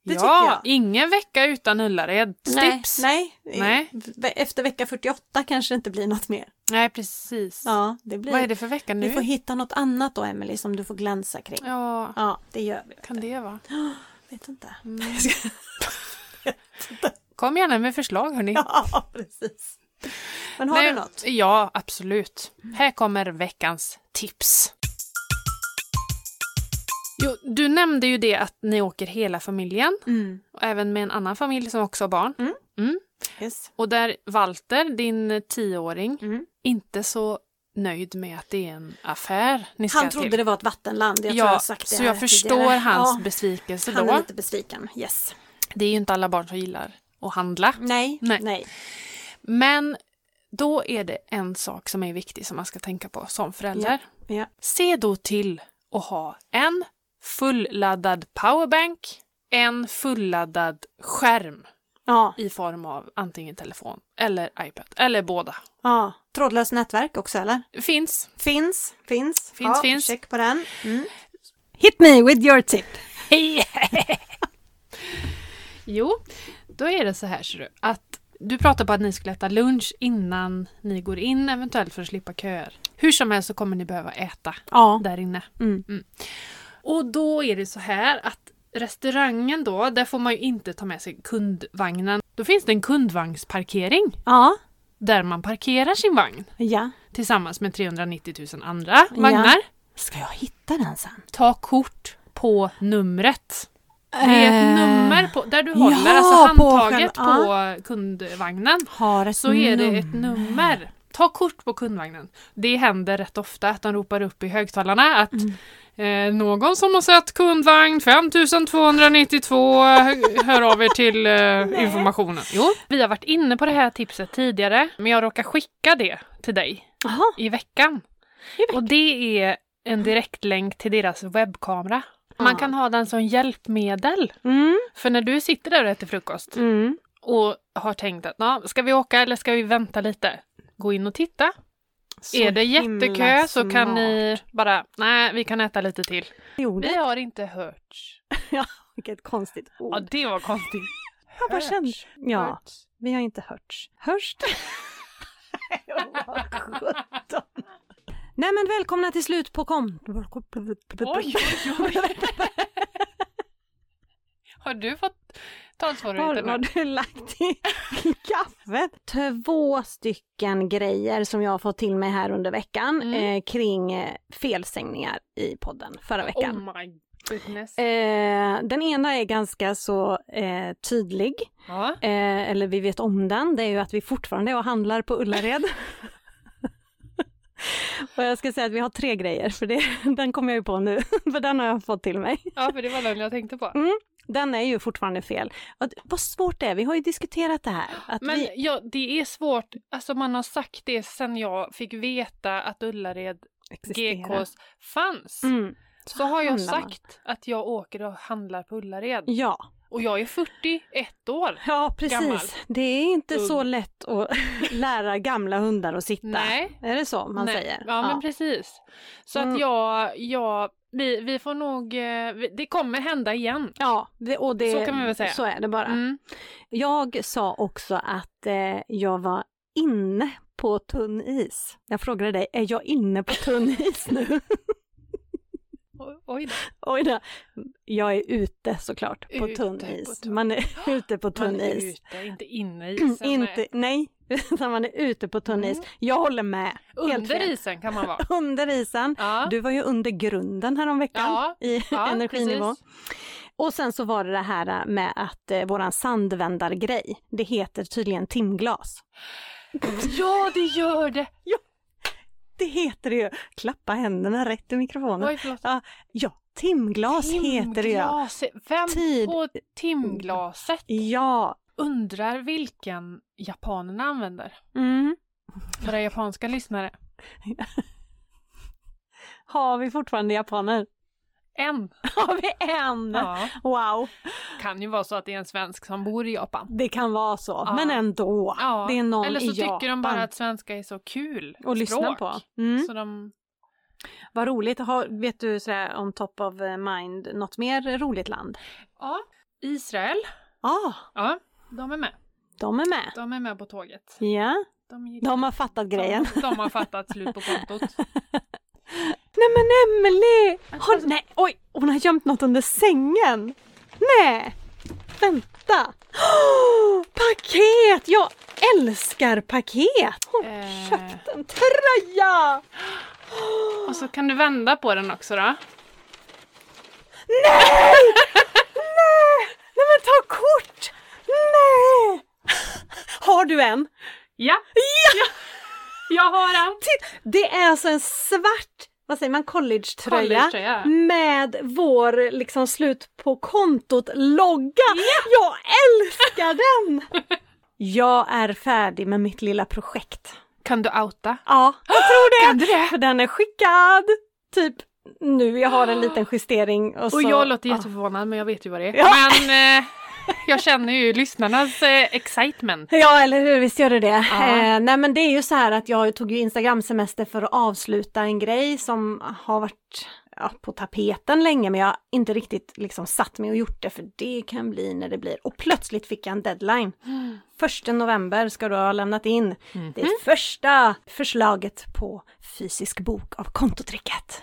det ja, ingen vecka utan Ullared. nej, Tips. nej. Nej. Efter vecka 48 kanske det inte blir något mer. Nej, precis. Ja, det blir. Vad är det för vecka nu? Vi får hitta något annat då Emily som du får glänsa kring. Ja, Ja, det gör vi. kan det vara? Vet inte. Mm. Kom gärna med förslag hörni. Ja, precis. Men har Nej, du något? Ja, absolut. Här kommer veckans tips. Jo, du nämnde ju det att ni åker hela familjen, Mm. och även med en annan familj som också har barn. Mm. Mm. Yes. Och där Walter, din tioåring, Mm. inte så nöjd med att det är en affär ni ska Han trodde till. det var ett vattenland. Jag tror ja, jag har sagt det så jag förstår tidigare. hans Ja, besvikelse Han är då. lite besviken. Yes. Det är ju inte alla barn som gillar att handla. Nej, Nej. nej. Men då är det en sak som är viktig som man ska tänka på som förälder. Ja. Se då till att ha en fulladdad powerbank, en fulladdad skärm Ja, i form av antingen telefon eller iPad, eller båda. ja. Trådlöst nätverk också eller? Finns. Finns, finns. Finns, ja, finns. Check på den. Mm. Hit me with your tip. Jo, då är det så här ser du, att du pratar på att ni skulle äta lunch innan ni går in eventuellt för att slippa köer. Hur som helst så kommer ni behöva äta Ja. där inne. Mm. Och då är det så här att restaurangen då, där får man ju inte ta med sig kundvagnen. Då finns det en kundvagnsparkering Ja. där man parkerar sin vagn Ja. tillsammans med 390 000 andra vagnar. Ska jag hitta den sen? Ta kort på numret. Det är ett Eh, nummer på, där du håller, ja, alltså på handtaget på, själva- kundvagnen. Så är det ett nummer. Ta kort på kundvagnen. Det händer rätt ofta att de ropar upp i högtalarna att eh, någon som har sett kundvagn 5292 hör av er till eh, informationen. Jo, vi har varit inne på det här tipset tidigare men jag råkar skicka det till dig Jaha. i veckan. Och det är en direktlänk till deras webbkamera. Man kan ha den som hjälpmedel. Mm. För när du sitter där och äter frukost Mm. och har tänkt att "Nå, ska vi åka eller ska vi vänta lite? Gå in och titta. Så är det jättekö så kan smart. ni bara, nej vi kan äta lite till. Vi har inte hört. vilket konstigt ord. Ja det var konstigt. Jag bara kände-. Ja. Hörts. Vi har inte hörts. Hörs Nej men välkomna till slut på kom... Oj, oj, oj. Har du fått Har, har du lagt i kaffet? Två stycken grejer som jag har fått till mig här under veckan Mm. eh, kring eh, felsägningar i podden förra veckan. Oh my goodness. Eh, den ena är ganska så eh, tydlig, Ja. eh, eller vi vet om den, det är ju att vi fortfarande är och handlar på Ullared. och jag ska säga att vi har tre grejer, för det, den kommer jag ju på nu, för den har jag fått till mig. ja, för det var den jag tänkte på. Den är ju fortfarande fel. Det- vad svårt det är, vi har ju diskuterat det här. Att Men vi, ja, det är svårt. Alltså man har sagt det sen jag fick veta att Ullared existerar. GKs fanns. Mm. Så har jag handlar man. sagt att jag åker och handlar på Ullared. Ja. Och jag är 41 år. ja, precis. Gammal. Det är inte Ung. så lätt att lära gamla hundar att sitta. Nej. Är det så man Nej. säger? Ja, men precis. Så Mm. att jag, jag vi, vi får nog, eh, det kommer hända igen. Ja, det, och det, Så kan man väl säga. Så är det bara. Mm. Jag sa också att eh, jag var inne på tunn is. Jag frågade dig, är jag inne på tunn is nu? Oj, då. Oj då. Jag är ute såklart på Ute tunn på is. tunn- Man är ute på tunn Man is. ute, inte inne i isen. Inte, nej, utan man är ute på tunn is. Jag håller med. Under isen kan man vara. Under isen. Ja. Du var ju under grunden häromveckan Ja, i ja, energinivå. precis. Och sen så var det det här med att eh, våran sandvändargrej, det heter tydligen timglas. Ja, det gör det! Det heter det ju. Klappa händerna rätt i mikrofonen. Oj, förlåt. Ja, ja timglas heter det ja. Timglaset. Vem Tid- på timglaset Ja. undrar vilken japanerna använder? Mm. Våra japanska lyssnare. Har vi fortfarande japaner? En. Har vi en? Ja. Wow, Kan ju vara så att det är en svensk som bor i Japan. det kan vara så. Ja. Men ändå. Ja. Det är någon Eller så i tycker Japan. de bara att svenska är så kul Och lyssna på. Mm. Så de... Vad roligt. Har, vet du sådär on top of mind något mer roligt land? Ja. Israel. Ja, Ja, de är med. de är med. De är med på tåget. Ja, De, gillar- de har fattat grejen. De, de har fattat slut på kontot. Nej men Emelie! Har, nej, oj! Hon har gömt något under sängen! Nej! Vänta! Åh, paket! Jag älskar paket! Hon Eh. köpt en tröja! Och så kan du vända på den också då. Nej! Nej! Nej men ta kort! Nej! Har du en? Ja! Ja! Jag har en! Det är alltså en svart, vad säger man, collegetröja Collegetröja. med vår liksom slut på kontot logga. Jag älskar den! Jag är färdig med mitt lilla projekt. Kan du outa? Ja, jag tror det! Kan du det? För den är skickad typ nu. Jag har en liten justering och så... Och jag låter ja. jätteförvånad men jag vet ju vad det är. Ja. Men eh, jag känner ju lyssnarnas eh, excitement. Ja, eller hur, visst gör det det. Ja. Eh, nej men det är ju så här att jag tog ju Instagram-semester för att avsluta en grej som har varit ja, på tapeten länge men jag har inte riktigt liksom satt mig och gjort det för det kan bli när det blir. Och plötsligt fick jag en deadline. Första november ska du ha lämnat in det första förslaget på fysisk bok av kontotricket.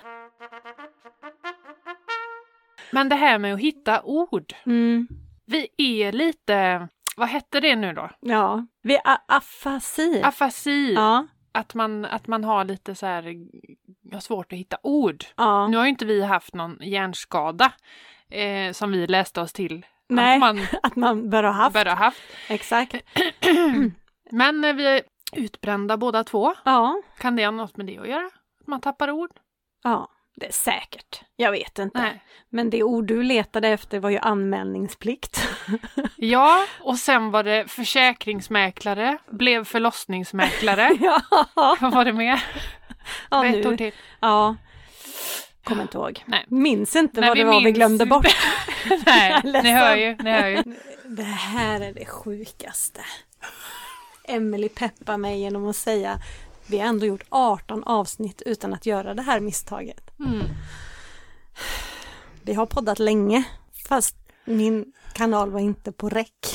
Men det här med att hitta ord. Mm. Vi är lite, vad hette det nu då? Ja, vi a- afasi. Afasi. ja, Att, man, att man har lite så här, har svårt att hitta ord. ja. Nu har ju inte vi haft någon hjärnskada eh, som vi läste oss till Nej. att man Att man bör ha haft. bör ha haft. Exakt. Men vi är utbrända båda två. Ja, Kan det ha något med det att göra? Att man tappar ord? ja. Det är säkert. Jag vet inte. Nej. Men det ord du letade efter var ju anmälningsplikt. Ja, och sen var det försäkringsmäklare, blev förlossningsmäklare. ja, Vad var det mer? ja, Ett ord till. ja. Kommer inte ihåg. Nej. Minns inte Nej, vad det var vi glömde bort. Nej, ni hör ju, ni hör ju. Det här är det sjukaste. Emily peppar mig genom att säga vi har ändå gjort 18 avsnitt utan att göra det här misstaget. Mm. Vi har poddat länge fast min kanal var inte på räck.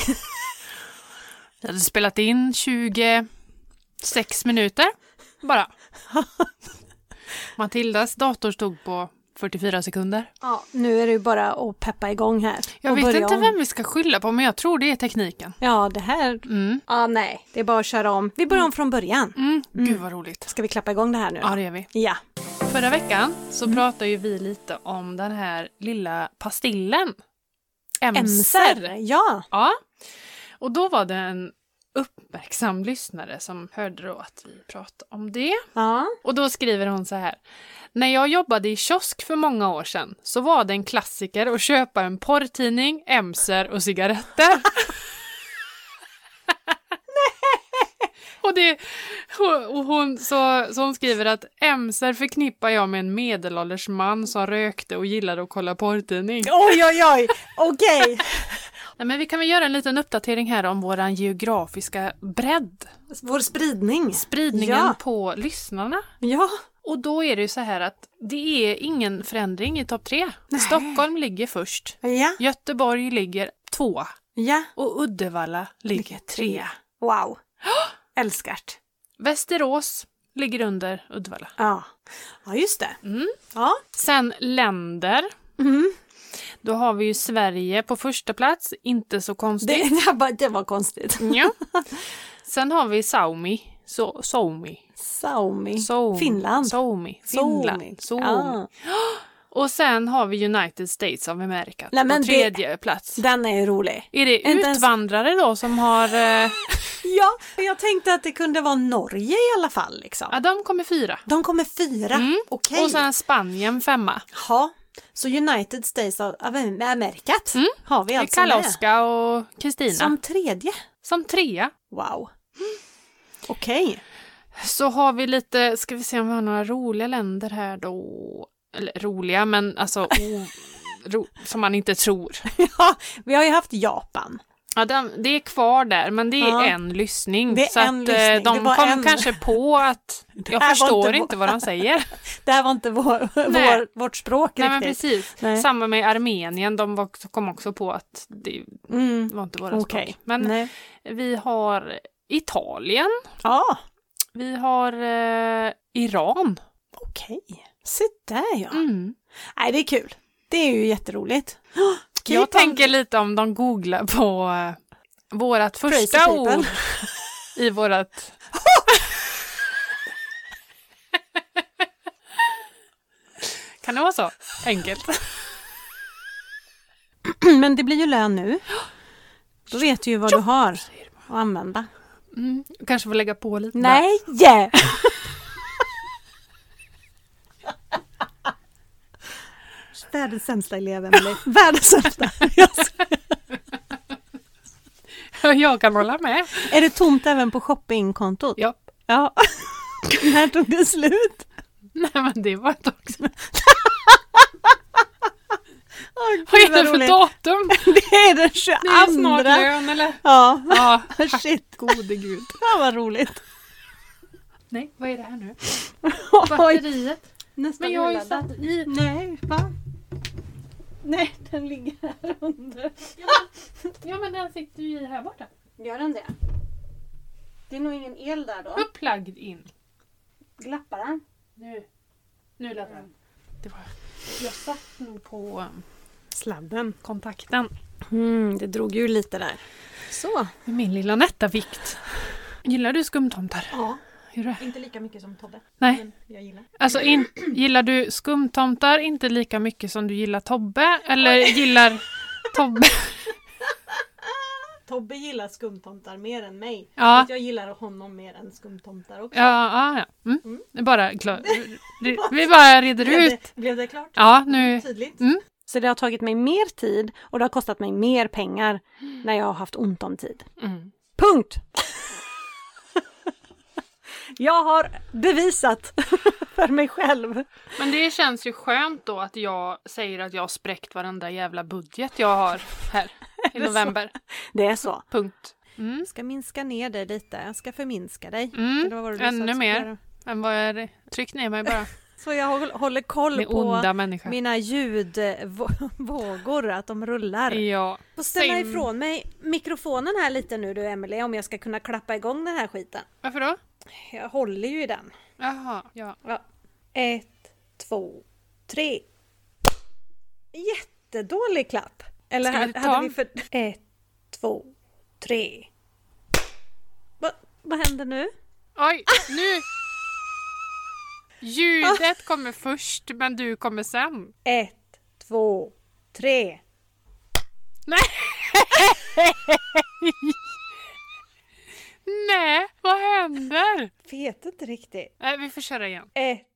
Jag hade spelat in 26 minuter bara. Matildas dator stod på 44 sekunder. Ja, nu är det ju bara att peppa igång här. Jag vet inte om. vem vi ska skylla på men jag tror det är tekniken. Ja, det här... Mm. Ja, nej. Det är bara att köra om. Vi börjar om från början. Mm. Gud vad roligt. Ska vi klappa igång det här nu? Ja det gör vi. Ja. Förra veckan så pratade ju vi lite om den här lilla pastillen. Emser. Emser. Ja. Ja. Och då var det en uppmärksam lyssnare som hörde då att vi pratade om det. Ja. Och då skriver hon så här. När jag jobbade i kiosk för många år sedan så var det en klassiker att köpa en porrtidning, emser och cigaretter. Och, det, och hon, så, så hon skriver att emser förknippar jag med en medelålders man som rökte och gillade att kolla porrtidning. Oj, oj, oj. Okej. Nej, men vi kan väl göra en liten uppdatering här om våran geografiska bredd. Vår spridning. Spridningen Ja. på lyssnarna. Ja. Och då är det ju så här att det är ingen förändring i topp tre. Stockholm ligger först. Ja. Göteborg ligger två. Ja. Och Uddevalla ligger trea. Wow. Älskart. Västerås ligger under Uddevalla. Ja. Ja, just det. Mm. Ja. Sen länder. Mm. Då har vi ju Sverige på första plats. Inte så Det, konstigt. det, var, det var konstigt. Ja. Sen har vi Saumi. So, Suomi. Saumi. Soumi. Finland. Suomi. Finland. Suomi. Ja. Och sen har vi United States of America Nej, på det- tredje plats. Den är ju rolig. Är det Inte ens- utvandrare då som har... Eh, Ja, jag tänkte att det kunde vara Norge i alla fall liksom. Ja, de kommer fyra. De kommer fyra, Mm. okej. Och sen Spanien femma. Ja, så United States of Americat Mm. har vi alltså med. Karl-Oskar och Kristina. Som Som... tredje. trea. Wow. Okej. Så har vi lite, ska vi se om vi har några roliga länder här då. Eller roliga, men alltså o, ro, som man inte tror. Ja, vi har ju haft Japan. Ja, de, det är kvar där, men det är Ja. en lyssning. Det är så en att lyssning. eh, Det de kom en. kanske på att jag förstår inte inte, vad de säger. Det här var inte vår, Nej. vår, vårt språk Nej, men riktigt. precis. Nej. Samma med Armenien, de var, kom också på att det Mm. var inte våra Okej. språk. Men Nej. vi har Italien, Ja, vi har eh, Iran. okej. Se där ja. Mm. Nej, det är kul. Det är ju jätteroligt. Keep Jag on- tänker lite om de googlar på eh, vårat Crazy första people. ord i vårat... kan det vara så enkelt? Men det blir ju lön nu. Då vet du ju vad du har att använda. Mm. Kanske får lägga på lite. Nej! Yeah. Världens sämsta elev, Emelie. Världens sämsta. Jag kan hålla med. är det tomt även på shoppingkontot? Ja. Ja. När tog det slut? Nej men det var ett tag sedan. Vad är det för roligt. datum? Det är den 22. Det är snart lön eller? Ja, Ja, shit. gode gud. Ja, vad roligt. Nej, vad är det här nu? Batteriet. nästan Men jag har ju satt i... Nej, va? Nej, den ligger här under. Ja men den sitter ju i här borta. Gör den det? Det är nog ingen el där då. Upplugged in. Glappar den? Nu. Nu lät den. Det var... Jag satt nog på um, Sladden. kontakten. Mm, det drog ju lite där. Så. Min lilla nätta vikt. Gillar du skumtomtar? Ja, Hur är det? inte lika mycket som Tobbe. Nej. Men jag gillar. Alltså in, gillar du skumtomtar inte lika mycket som du gillar Tobbe? Eller gillar Tobbe? Tobbe gillar skumtomtar mer än mig. Ja. Jag gillar honom mer än skumtomtar också. Ja, ja, ja. Mm. Mm. Det är bara klar. Vi bara reder Blev, ut. det, blev det klart? Ja, nu. Tydligt? Mm. Så det har tagit mig mer tid och det har kostat mig mer pengar när jag har haft ont om tid. Mm. Punkt! Jag har bevisat för mig själv. Men det känns ju skönt då att jag säger att jag har spräckt varenda jävla budget jag har här i det så? november. Det är så. Punkt. Mm. Jag ska minska ner dig lite, jag ska förminska dig. Mm. Eller vad var Ännu jag mer. Men vad det? Tryck ner mig bara. Så jag håll- håller koll på människa. mina ljudvågor, att de rullar. Ja. Får ställa Same. ifrån mig mikrofonen här lite nu du Emelie om jag ska kunna klappa igång den här skiten. Varför då? Jag håller ju i den. Jaha, ja. Ja. Ett, två, tre. Jättedålig klapp. Eller Ska vi hade, ta hade en? vi för... Ett, två, tre. Va, vad händer nu? Oj, nu! Ljudet kommer först, men du kommer sen. Ett, två, tre. Nej! Nej, vad händer? Vet inte riktigt. Nej, vi får köra igen. Ett,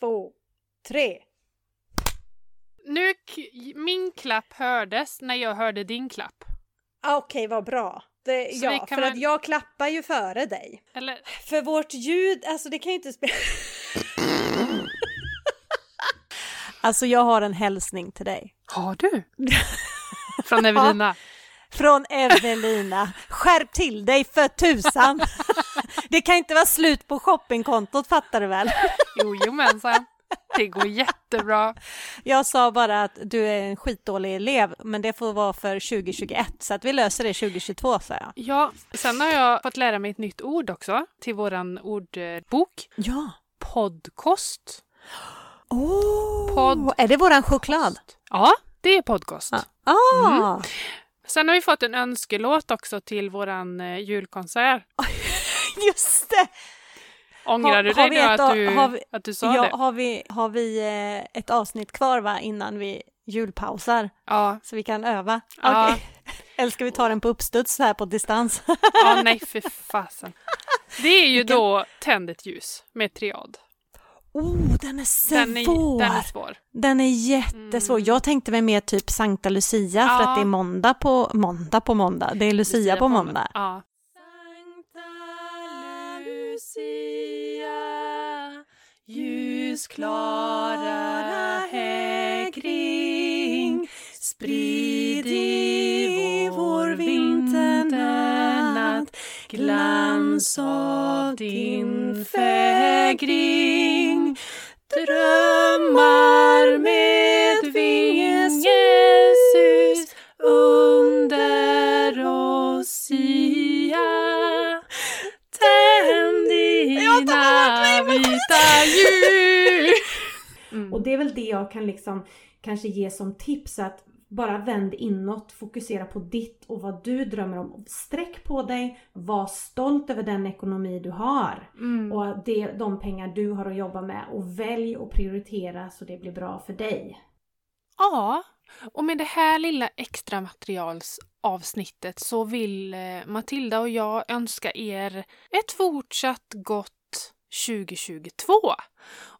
två, tre. Nu, min klapp hördes när jag hörde din klapp. Ah, Okej, vad bra. Det, ja, för väl- att jag klappar ju före dig. Eller, För vårt ljud, alltså det kan ju inte spela... alltså jag har en hälsning till dig. har du? Från Evelina. Från Evelina. Skärp till dig för tusan! det kan inte vara slut på shoppingkontot fattar du väl? Jojomensan. Det går jättebra. Jag sa bara att du är en skitdålig elev, men det får vara för 2021, så att vi löser det 2022 sa jag. Ja, sen har jag fått lära mig ett nytt ord också till våran ordbok. Ja. Podkost. Oh, Podd- Är det våran choklad? Ja, det är podcast. Ah. Ah. Sen har vi fått en önskelåt också till våran eh, julkonsert. Just det! Ångrar Har- du dig nu att du, vi- att du sa Ja, det? har vi, har vi eh, ett avsnitt kvar va, innan vi julpausar? Ja. Så vi kan öva? Ja. Okej. Eller ska vi ta den på uppstuds här på distans? Ja, nej för fasen. Det är ju då Tänd ett ljus med triad. Oh, den är svår! Den är, den är svår. Den är jättesvår. Mm. Jag tänkte väl mer typ Sankta Lucia för Ja. att det är måndag på måndag på måndag. Det är Lucia, på måndag. Ja. ljusklara hägring sprid i vår glans av din fägring drömmar med vingesus under oss sia Tänd dina vita ljus Mm. Och det är väl det jag kan liksom kanske ge som tips att bara vänd inåt, fokusera på ditt och vad du drömmer om. Sträck på dig, var stolt över den ekonomi du har Mm. och det, de pengar du har att jobba med och välj och prioritera så det blir bra för dig. Ja, och med det här lilla extra materialsavsnittet så vill eh, Matilda och jag önska er ett fortsatt gott 2022.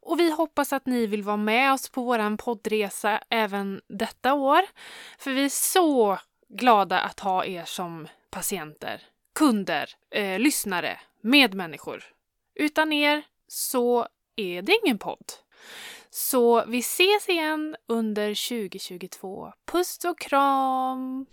Och vi hoppas att ni vill vara med oss på våran poddresa även detta år. För vi är så glada att ha er som patienter, kunder, eh, lyssnare, medmänniskor. Utan er så är det ingen podd. Så vi ses igen under 2022. Puss och kram!